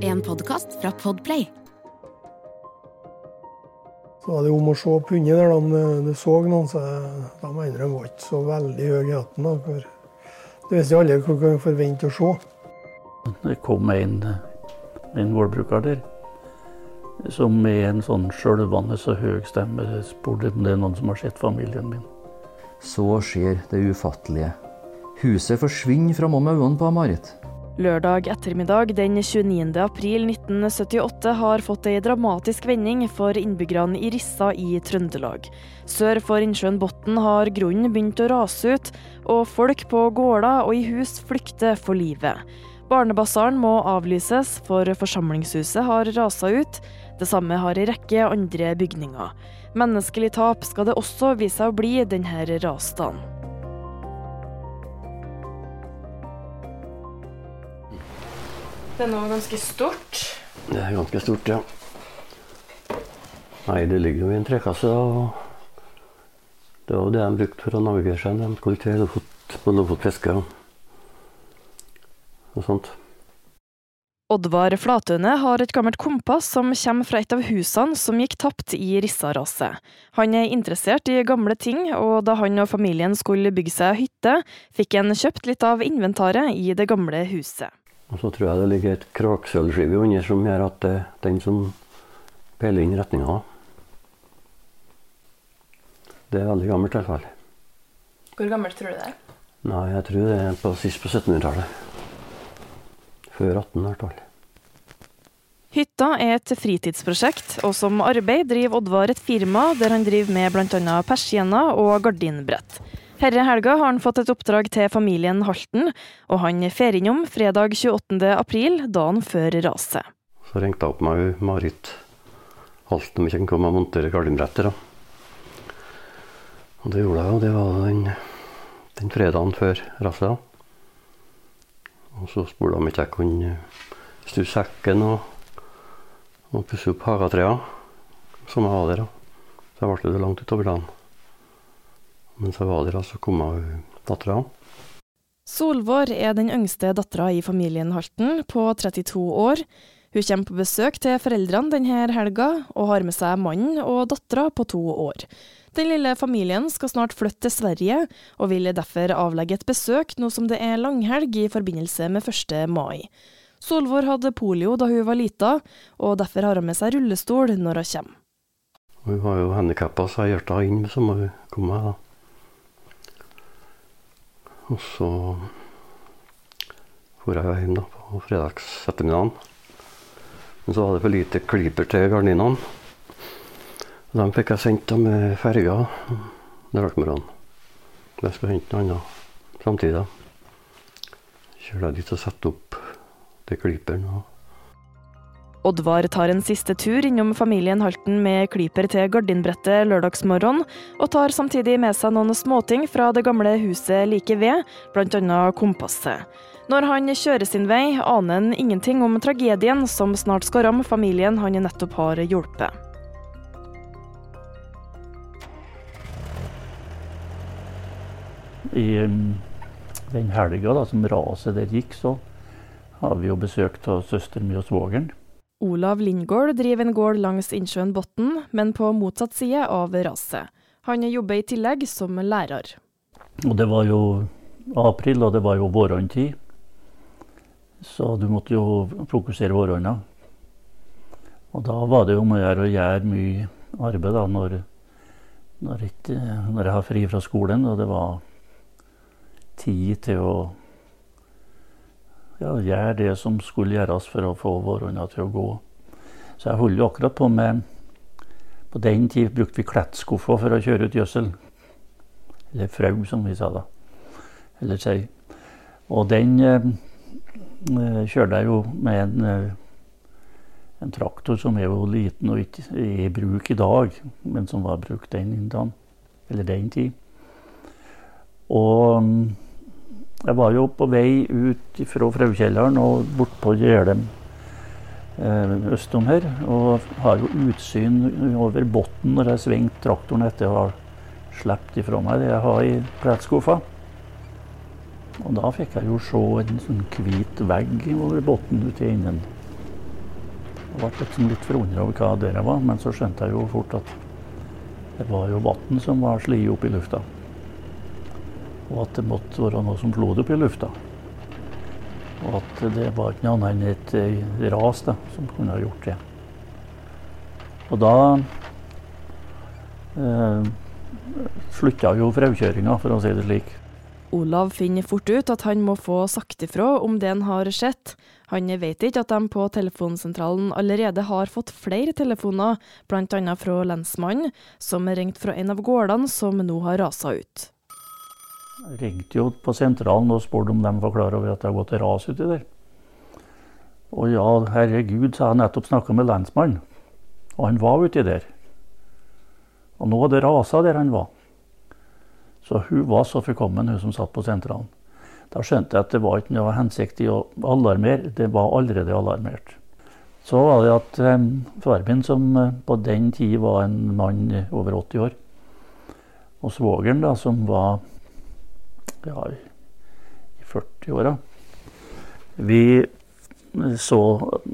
En podkast fra Podplay. Så var det om å se på hunden der, om du- så noen, så da andre var ikke så veldig høye i hatten. Det Du visste jo aldri hva du kunne forvente å se. Det kom en, en gårdbruker der som med en sånn skjølvende så høy stemme spurte om det er noen som har sett familien min. Så skjer det ufattelige. Huset forsvinner framom øynene på Marit. Lørdag ettermiddag den 29. april 1978 har fått ei dramatisk vending for innbyggerne i Rissa i Trøndelag. Sør for innsjøen Botn har grunnen begynt å rase ut, og folk på gårder og i hus flykter for livet. Barnebasaren må avlyses, for forsamlingshuset har rasa ut. Det samme har ei rekke andre bygninger. Menneskelig tap skal det også vise seg å bli denne rasdagen. Det er noe ganske stort. Det er ganske stort, ja. Nei, det ligger jo i en trekasse. og Det var jo det de brukte for å navigere seg. De skulle til Lofot, på Lofotfiske og, og sånt. Oddvar Flatøne har et gammelt kompass som kommer fra et av husene som gikk tapt i Rissa-raset. Han er interessert i gamle ting, og da han og familien skulle bygge seg hytte, fikk han kjøpt litt av inventaret i det gamle huset. Og så tror jeg det ligger et kraksølvskive under som gjør at det er den som peiler inn retninga. Det er veldig gammelt i hvert fall. Hvor gammelt tror du det er? Nei, jeg tror det er på, sist på 1700-tallet. Før 18 i hvert fall. Hytta er et fritidsprosjekt, og som arbeid driver Oddvar et firma der han driver med bl.a. persienner og gardinbrett. Herre helga har han fått et oppdrag til familien Halten, og han fer innom fredag 28. april, dagen før raset. Så ringte jeg opp meg Marit Halten om ikke hun kom og montere gardinbrettet. da. Og det gjorde jeg, og det var den, den fredagen før raset. Og så spurte om ikke jeg kunne stusse sekken og, og pusse opp hagetrea som jeg var der. Så jeg ble det langt utover dagen. Mens jeg var der, da, så kom dattera. Solvår er den yngste dattera i familien Halten, på 32 år. Hun kommer på besøk til foreldrene denne helga, og har med seg mannen og dattera på to år. Den lille familien skal snart flytte til Sverige, og vil derfor avlegge et besøk nå som det er langhelg i forbindelse med 1. mai. Solvår hadde polio da hun var lita, og derfor har hun med seg rullestol når hun kommer. Hun var jo handikappa, så henne inn så må hun komme. da. Og så for jeg hjem da, på fredagsettermiddagen. Men så var det for lite klyper til gardinene. Dem fikk jeg sendt med ferja lørdagsmorgenen. Jeg skal hente noe annet samtidig. Kjører jeg dit og setter opp de klyperne. Oddvar tar en siste tur innom familien Halten med klyper til gardinbrettet lørdagsmorgen, og tar samtidig med seg noen småting fra det gamle huset like ved, bl.a. kompasset. Når han kjører sin vei, aner han ingenting om tragedien som snart skal ramme familien han nettopp har hjulpet. I um, den helga som raset der gikk, så har vi jo besøk av søsteren min og svogeren. Olav Lindgård driver en gård langs innsjøen Botn, men på motsatt side av raset. Han jobber i tillegg som lærer. Og det var jo april, og det var jo vårhåndtid. Så du måtte jo fokusere vårhånda. Og da var det jo om å gjøre å gjøre mye arbeid da, når, når, jeg, når jeg har fri fra skolen. Og det var tid til å ja, gjøre det som skulle gjøres for å få våronna til å gå. Så jeg holder jo akkurat på med På den tid brukte vi klettskuffer for å kjøre ut gjødsel. Eller frau, som vi sa da. Eller sei. Og den eh, kjørte jeg jo med en, eh, en traktor som er jo liten og ikke i bruk i dag, men som var brukt den den, Eller den tid. Og mm, jeg var jo på vei ut fra Fraukjelleren og bort på Gjelem eh, østom her. Og har jo utsyn over bunnen når jeg svingte traktoren etter å ha sluppet ifra meg det jeg har i pletskuffa. Og da fikk jeg jo se en sånn hvit vegg over bunnen ute i enden. Jeg ble liksom litt forundra over hva det var, men så skjønte jeg jo fort at det var jo vann som var slitt opp i lufta. Og at det måtte være noe som blod opp i lufta. Og at det var ikke noe annet enn et eh, ras da, som kunne ha gjort det. Og da eh, slutta jo fraukjøringa, for å si det slik. Olav finner fort ut at han må få sagt ifra om det han har sett. Han vet ikke at de på telefonsentralen allerede har fått flere telefoner, bl.a. fra lensmannen, som er ringt fra en av gårdene som nå har rasa ut. Ringte jo på sentralen og spurte om de var klar over at det har gått ras uti der. Og ja, herregud, så har jeg nettopp snakka med lensmannen. Og han var uti der. Og nå hadde det rasa der han var. Så hun var så forkommen, hun som satt på sentralen. Da skjønte jeg at det var ikke noe hensikt i å alarmere. Det var allerede alarmert. Så var det at eh, faren min, som eh, på den tid var en mann over 80 år, og svogeren, da, som var ja, i 40-åra Vi så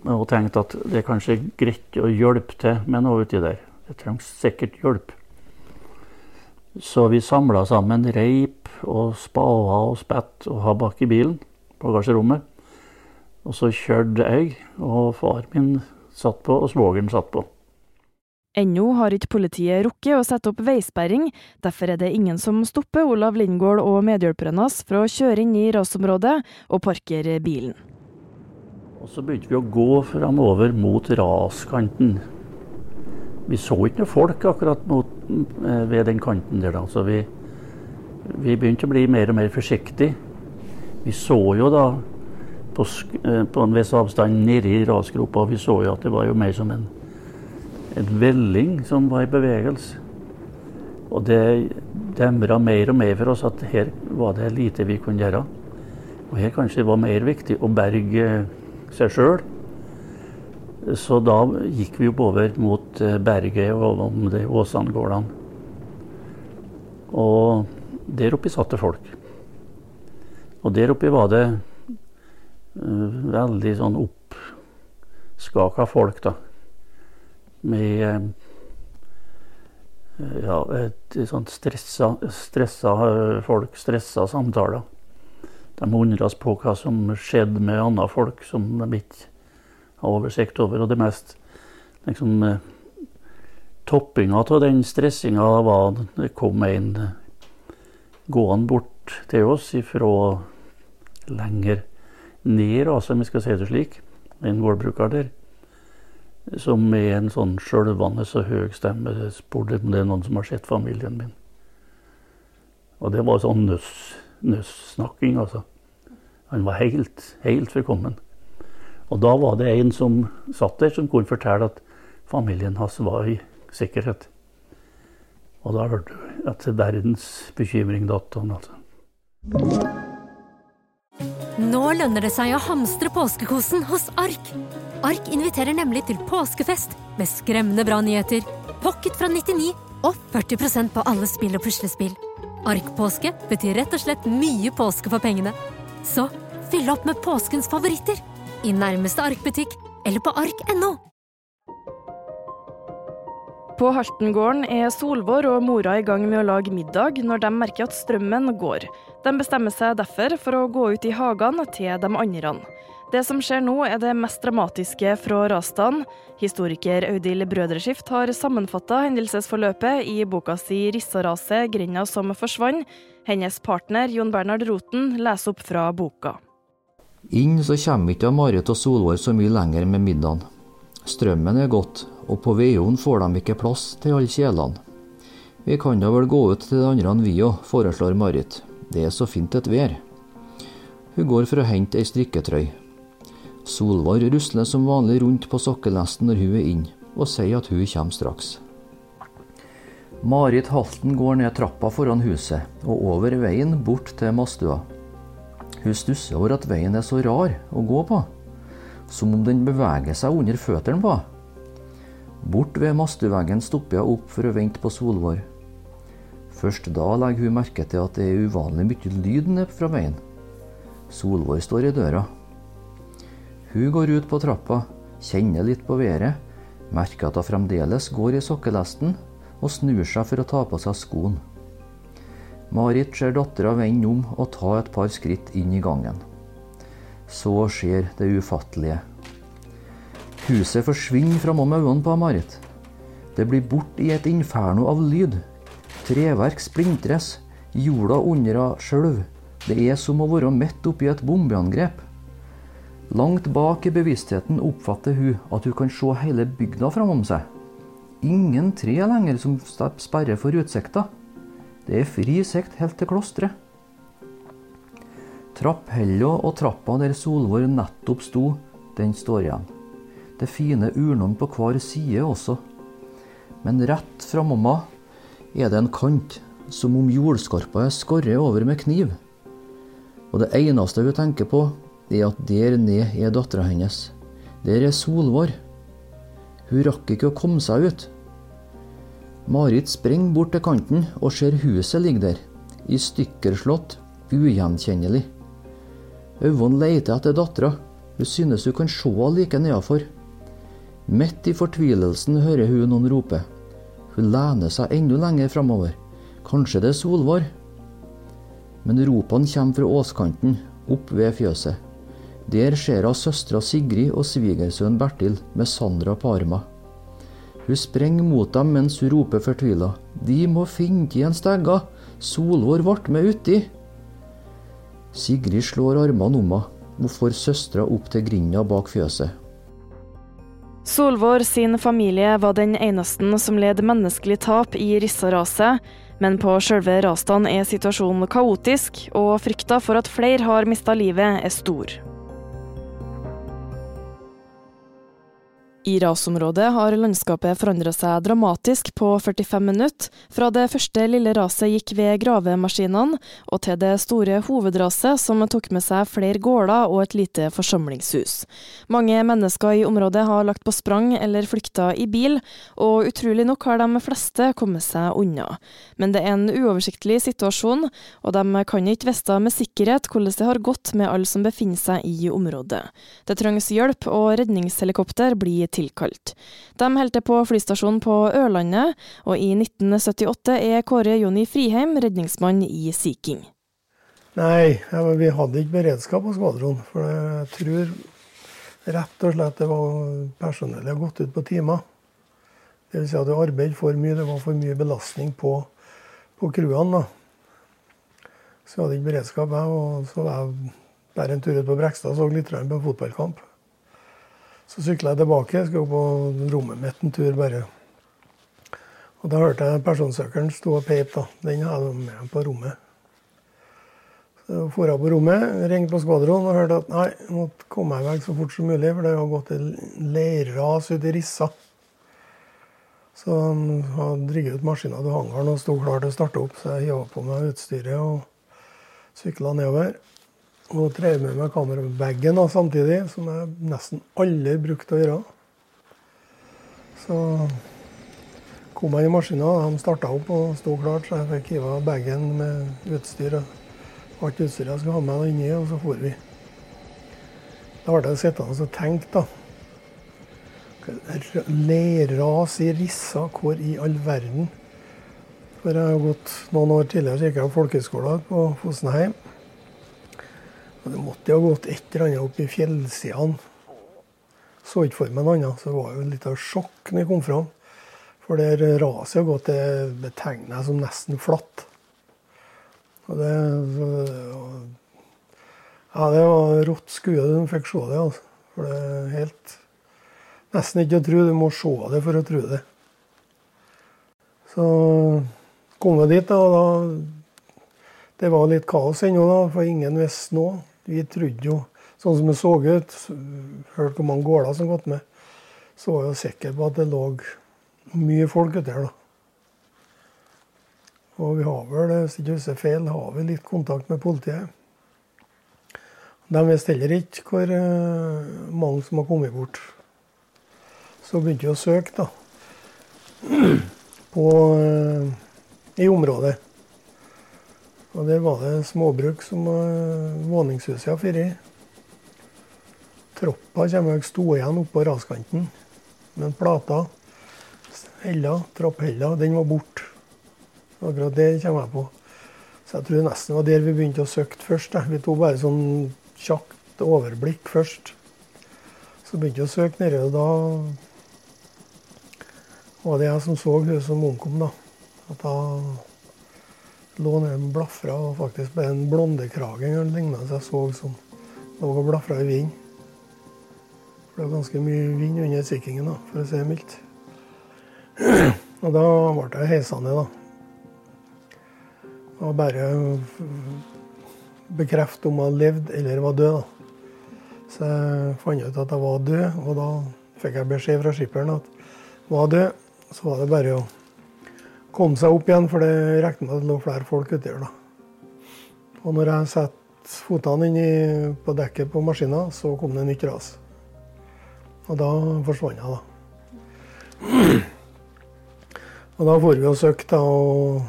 og tenkte at det er kanskje greit å hjelpe til med noe uti der. Det trengs sikkert hjelp. Så vi samla sammen reip og spader og spett og ha bak i bilen, bagasjerommet. Og så kjørte jeg, og far min satt på, og svogeren satt på. Ennå har ikke politiet rukket å sette opp veisperring, derfor er det ingen som stopper Olav Lindgård og medhjelperen hans fra å kjøre inn i rasområdet og parkere bilen. Og så begynte vi å gå framover mot raskanten. Vi så ikke noe folk akkurat mot, eh, ved den kanten der, da. Så vi, vi begynte å bli mer og mer forsiktige. Vi så jo da på, eh, på en viss avstand nedi rasgropa, vi så jo at det var jo mer som en, en velling som var i bevegelse. Og det demra mer og mer for oss at her var det lite vi kunne gjøre. Og her kanskje det var mer viktig å berge seg sjøl. Så da gikk vi oppover mot eh, berget og om det Åsangårdene. Og der oppe satt det folk. Og der oppe var det uh, veldig sånn oppskaka folk, da. Med uh, ja, et sånt stressa, stressa folk, stressa samtaler. De undres på hva som skjedde med andre folk som de ikke har oversikt over. Og det mest liksom, Toppinga av den stressinga var det kom en gående bort til oss ifra lenger ned, altså, om vi skal si det slik, en gårdbruker der, som med en sånn skjølvende og høy stemme spurte om det er noen som har sett familien min. Og det var sånn nøss-snakking, altså. Han var helt, helt forkommen. Og da var det en som satt der, som kunne fortelle at familien hans var i sikkerhet. Og da hørte du at verdens bekymring datt han, altså. Nå lønner det seg å hamstre påskekosen hos Ark. Ark inviterer nemlig til påskefest med skremmende bra nyheter, pocket fra 99 og 40% på alle spill og puslespill. Ark-påske betyr rett og slett mye påske for pengene. Så fyll opp med påskens favoritter i nærmeste Ark-butikk eller på ark.no. På Haltengården er Solvår og mora i gang med å lage middag når de merker at strømmen går. De bestemmer seg derfor for å gå ut i hagene til de andre. Det som skjer nå er det mest dramatiske fra rasdagen. Historiker Audhild Brødreskift har sammenfatta hendelsesforløpet i boka si 'Rissaraset grenda som forsvant'. Hennes partner Jon Bernhard Roten leser opp fra boka. Inn så kommer ikke Marit og Solvår så mye lenger med middagen. Strømmen er gått, og på Veion får de ikke plass til alle kjelene. Vi kan da vel gå ut til de andre vi òg, foreslår Marit. Det er så fint et vær. Hun går for å hente ei strikketrøy. Solvar rusler som vanlig rundt på sokkelesten når hun er inn, og sier at hun kommer straks. Marit Halten går ned trappa foran huset og over veien bort til Mastua. Hun stusser over at veien er så rar å gå på, som om den beveger seg under føttene på. Bort ved mastuveggen stopper hun opp for å vente på Solvår. Først da legger hun merke til at det er uvanlig mye lyd nede fra veien. Solvår står i døra. Hun går ut på trappa, kjenner litt på været, merker at hun fremdeles går i sokkelesten, og snur seg for å ta på seg skoen. Marit ser dattera vende om og ta et par skritt inn i gangen. Så skjer det ufattelige. Huset forsvinner framom øynene på Marit. Det blir borte i et inferno av lyd. Treverk splintres. Jorda under henne. Det er som å være midt oppi et bombeangrep. Langt bak i bevisstheten oppfatter hun at hun kan se hele bygda framom seg. Ingen tre lenger som sperrer for utsikta. Det er fri sikt helt til klosteret. Trapphella og trappa der Solvor nettopp sto, den står igjen. Det fine urnene på hver side også. Men rett framom henne er det en kant, som om jordskorpa er skåret over med kniv. Og det eneste hun tenker på, er at der ned er dattera hennes. Der er Solvår. Hun rakk ikke å komme seg ut. Marit springer bort til kanten og ser huset ligge der, i stykkerslått, ugjenkjennelig. Øyvind leter etter dattera, hun synes hun kan se henne like nedafor. Midt i fortvilelsen hører hun noen rope. Hun lener seg enda lenger framover. Kanskje det er Solvår? Men ropene kommer fra åskanten, opp ved fjøset. Der ser hun søstera Sigrid og svigersønnen Bertil med Sandra på armen. Hun sprenger mot dem mens hun roper fortvila. De må finne igjen stegga! Solvår ble med uti! Sigrid slår armene om henne og får søstera opp til grinda bak fjøset. Solvår sin familie var den eneste som led menneskelig tap i Rissa-raset, men på sjølve rasdagen er situasjonen kaotisk, og frykta for at flere har mista livet, er stor. I rasområdet har landskapet forandra seg dramatisk på 45 minutter, fra det første lille raset gikk ved gravemaskinene, og til det store hovedraset som tok med seg flere gårder og et lite forsamlingshus. Mange mennesker i området har lagt på sprang eller flykta i bil, og utrolig nok har de fleste kommet seg unna. Men det er en uoversiktlig situasjon, og de kan ikke vite med sikkerhet hvordan det har gått med alle som befinner seg i området. Det trengs hjelp, og redningshelikopter blir tilkalt. De holdt på flystasjonen på Ørlandet, og i 1978 er Kåre Jonny Friheim redningsmann i Sea King. Nei, vi hadde ikke beredskap på skvadronen. For jeg tror rett og slett det var personellet gått ut på timer. Vil si at det arbeidet for mye. Det var for mye belastning på, på crewene. Så jeg hadde ikke beredskap, jeg. Og så var jeg bare en tur ut på Brekstad og så litt på fotballkamp. Så sykla jeg tilbake. Skulle på rommet mitt en tur bare. Og da hørte jeg personsøkeren stå og peip. Den hadde jeg med på rommet. Så for jeg på rommet, ringte på skvadronen og hørte at nei, jeg måtte komme meg vekk så fort som mulig, for det har gått et leirras ut i Rissa. Så han hadde rigget ut maskina til hangaren og sto klar til å starte opp. Så jeg hiva på meg utstyret og sykla nedover. Og drev med meg kamerabagen samtidig, som jeg nesten aldri brukte å gjøre. Så kom jeg i maskina, de starta opp og sto klart, så jeg fikk hiva bagen med utstyr. Alt utstyret jeg skulle ha med inni, og så for vi. Da ble jeg sittende og tenkt, da. Leirras i Rissa, hvor i all verden? For jeg har gått noen år tidligere så gikk jeg på folkehøyskolen på Fosenheim. Og det måtte jo ha gått et eller annet opp i fjellsidene. Så ikke for meg noe annet. Så det var jo litt av sjokk når jeg kom fram. For det raset har gått, det betegner jeg som nesten flatt. Og det Ja, det var rått skue du fikk se det. altså. For det er helt Nesten ikke å tro. Du må se det for å tro det. Så kom vi dit, da. da Det var litt kaos ennå, da, for ingen visste noe. Vi trodde jo, sånn som det så ut, hørte hvor mange gårder som gått med, så var jeg sikker på at det lå mye folk uti her. da. Og vi har vel, hvis ikke husker feil, har vi litt kontakt med politiet. De visste heller ikke hvor uh, mange som har kommet bort. Så begynte vi å søke da, på, uh, i området. Og der var det småbruk som uh, våningshuset har vært. Troppa kommer jeg sto igjen oppå raskanten. Men plata, hella, trapphella, den var borte. Akkurat det kommer jeg på. Så jeg tror nesten det var der vi begynte å søke først. Vi tok bare sånn kjapt overblikk først. Så begynte vi å søke nedi, og da var det jeg som så hun som omkom, da. At da lå nede og blafra, og faktisk ble en blondekrage eller lignende så jeg så som lå og blafra i vinden. For det var ganske mye vind under sikkingen, da, for å si det mildt. Og da ble jeg heisende, da. Og bare bekrefte om jeg levde eller var død. da. Så jeg fant ut at jeg var død, og da fikk jeg beskjed fra skipperen at jeg var død. Så var det bare å komme seg opp igjen, for det regner med at det lå flere folk uti her. Og når jeg satte fotene inn på dekket på maskina, så kom det nytt ras. Og da forsvant jeg, da. Og da får vi og søkte, og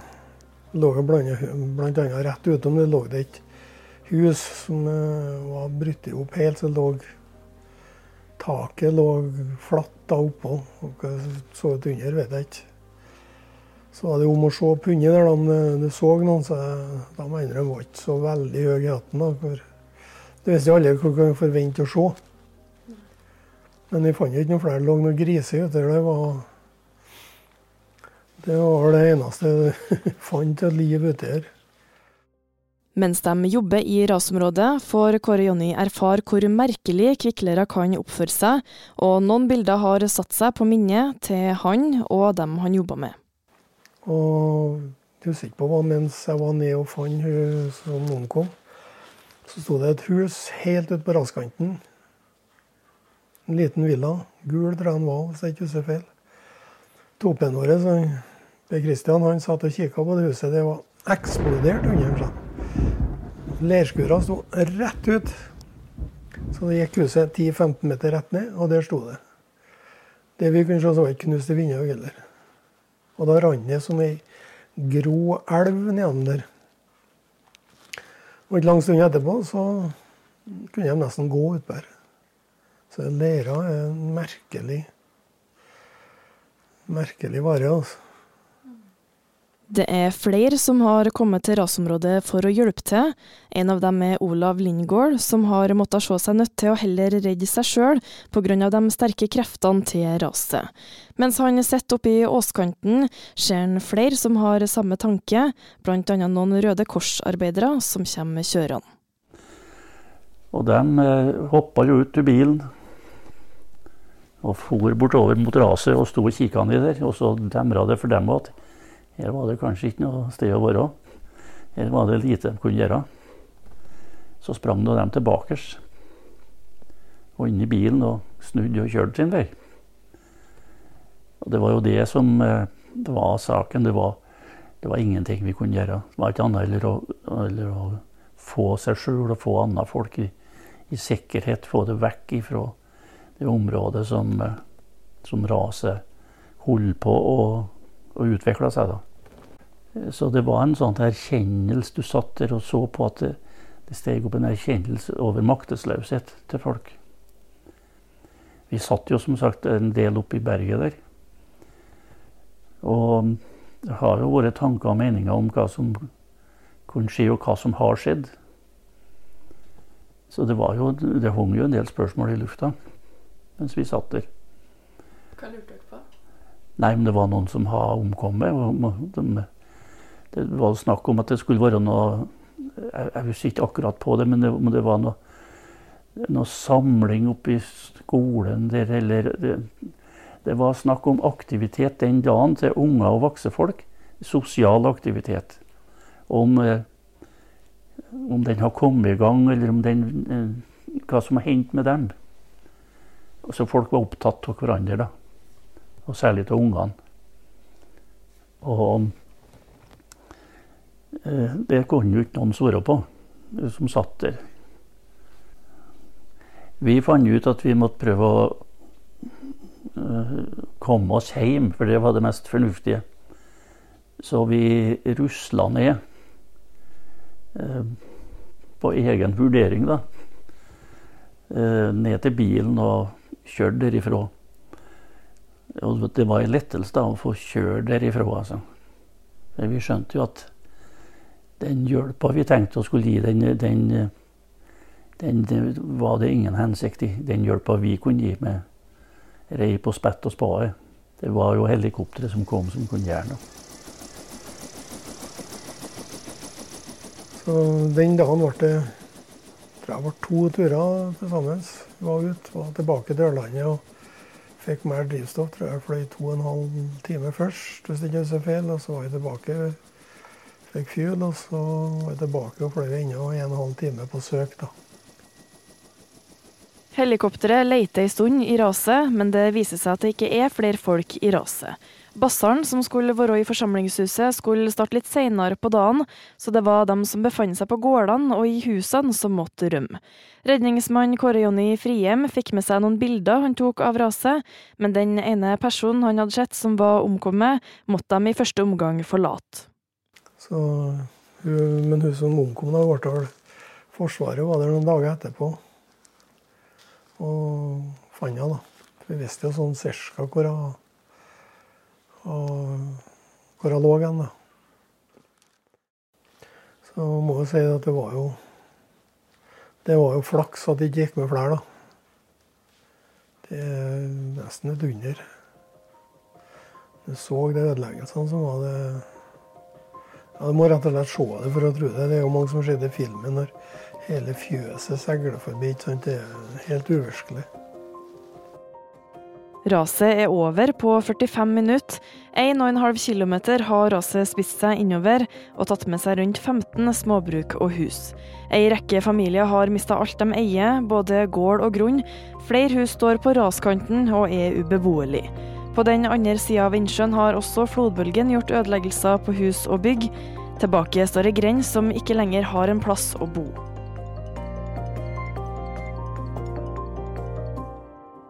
lå annet rett utom det lå det et hus som eh, var brutt opp helt, så lå taket lå flatt oppå. Og hva så ut under, vet jeg ikke. Så var det om å se opp hunden der, om du så noen, så da andre var ikke så veldig høye i hatten. da, for Du visste aldri hva du kunne forvente å se. Men vi fant ikke noen flere. Det lå noen griser ute der. Det var det eneste jeg fant av liv ute her. Mens de jobber i rasområdet, får Kåre Jonny erfare hvor merkelig kviklere kan oppføre seg, og noen bilder har satt seg på minnet til han og dem han jobber med. Og jeg husker ikke på hva mens jeg var nede og fant hun som noen kom. så sto det et hus helt ute på raskanten. En liten villa. Gul tror jeg den var, hvis jeg ikke husker feil. Topen vår, Per Kristian, han satt og kikka på det huset. Det var eksplodert under seg. Leirskura sto rett ut. Så det gikk huset 10-15 meter rett ned, og der sto det. Det vi kunne se, så var ikke knuste vinduer heller. Og da rant det som ei grå elv nedom der. Og ikke lang stund etterpå så kunne de nesten gå utpå her. Så leira er en merkelig merkelig vare, altså. Det er flere som har kommet til rasområdet for å hjelpe til. En av dem er Olav Lindgård, som har måttet se seg nødt til å heller redde seg sjøl pga. de sterke kreftene til raset. Mens han sitter oppe i åskanten, ser han flere som har samme tanke, bl.a. noen Røde Kors-arbeidere som kommer kjørende. Og de eh, hoppa jo ut til bilen og for bortover mot raset og sto og kikka ned der. Og så demra det for dem at her var det kanskje ikke noe sted å være. Her var det lite de kunne gjøre. Så sprang de tilbake og inn i bilen og snudde og kjørte sin vei. Og Det var jo det som eh, det var saken. Det var, det var ingenting vi kunne gjøre. Det var ikke annet heller å, eller å få seg sjøl og få andre folk i, i, sikkerhet. Få det vekk ifra det området som, eh, som raset holdt på å og utvikla seg. da. Så det var en sånn erkjennelse. Du satt der og så på at det, det steg opp en erkjennelse over maktesløshet til folk. Vi satt jo som sagt en del oppe i berget der. Og det har jo vært tanker og meninger om hva som kunne skje, og hva som har skjedd. Så det, var jo, det hung jo en del spørsmål i lufta mens vi satt der. Hva lurte dere på? Nei, men det var noen som har omkommet. De, det var snakk om at det skulle være noe Jeg, jeg husker ikke akkurat på det, men det, men det var noe, noe samling oppe i skolen der, eller det, det, var snakk om aktivitet den dagen til unger og voksne folk. Sosial aktivitet. Om, eh, om den har kommet i gang, eller om den, eh, hva som har hendt med dem. Så folk var opptatt av hverandre, da og særlig til ungene. Og eh, det kunne jo ikke noen svare på, som satt der. Vi fant ut at vi måtte prøve å eh, komme oss hjem, for det var det mest fornuftige. Så vi rusla ned eh, på egen vurdering, da. Ned til bilen og kjørte derifra. Og det var en lettelse da å få kjøre derifra, altså. Vi skjønte jo at den hjelpa vi tenkte å skulle gi, den, den, den, den var det ingen hensikt i. Den hjelpa vi kunne gi med rei på spett og spade. Det var jo helikopteret som kom som kunne gjøre noe. Så den dagen ble det tror jeg ble to turer til sammen. Var ute, var tilbake til Ørlandet fikk mer drivstoff. Tror jeg fløy to og en halv time først, hvis ikke jeg husker feil. Og så var jeg tilbake, fikk fuel, og så var jeg tilbake og fløy enda en og en halv time på søk. da. Helikopteret leter en stund i raset, men det viser seg at det ikke er flere folk i raset. Bassaren som skulle være i forsamlingshuset, skulle starte litt senere på dagen, så det var dem som befant seg på gårdene og i husene som måtte rømme. Redningsmann Kåre Jonny Frihjem fikk med seg noen bilder han tok av raset, men den ene personen han hadde sett som var omkommet, måtte de i første omgang forlate. Så, men hun som omkom, da ble vel Forsvaret var der noen dager etterpå og fant henne. da. Vi visste jo sånn cirka hvor hun hvor hun lå hen. Så må jeg si at det var jo det var jo flaks at det ikke gikk med flere, da. Det er nesten et under. Du så de ødeleggelsene som var det ja, Du må rett og slett se det for å tro det. Det er jo mange som ser det i filmen når hele fjøset seiler forbi. Det er helt uvirkelig. Raset er over på 45 minutter. 1,5 km har raset spist seg innover og tatt med seg rundt 15 småbruk og hus. Ei rekke familier har mista alt de eier, både gård og grunn. Flere hus står på raskanten og er ubeboelige. På den andre sida av innsjøen har også flodbølgen gjort ødeleggelser på hus og bygg. Tilbake står ei grend som ikke lenger har en plass å bo.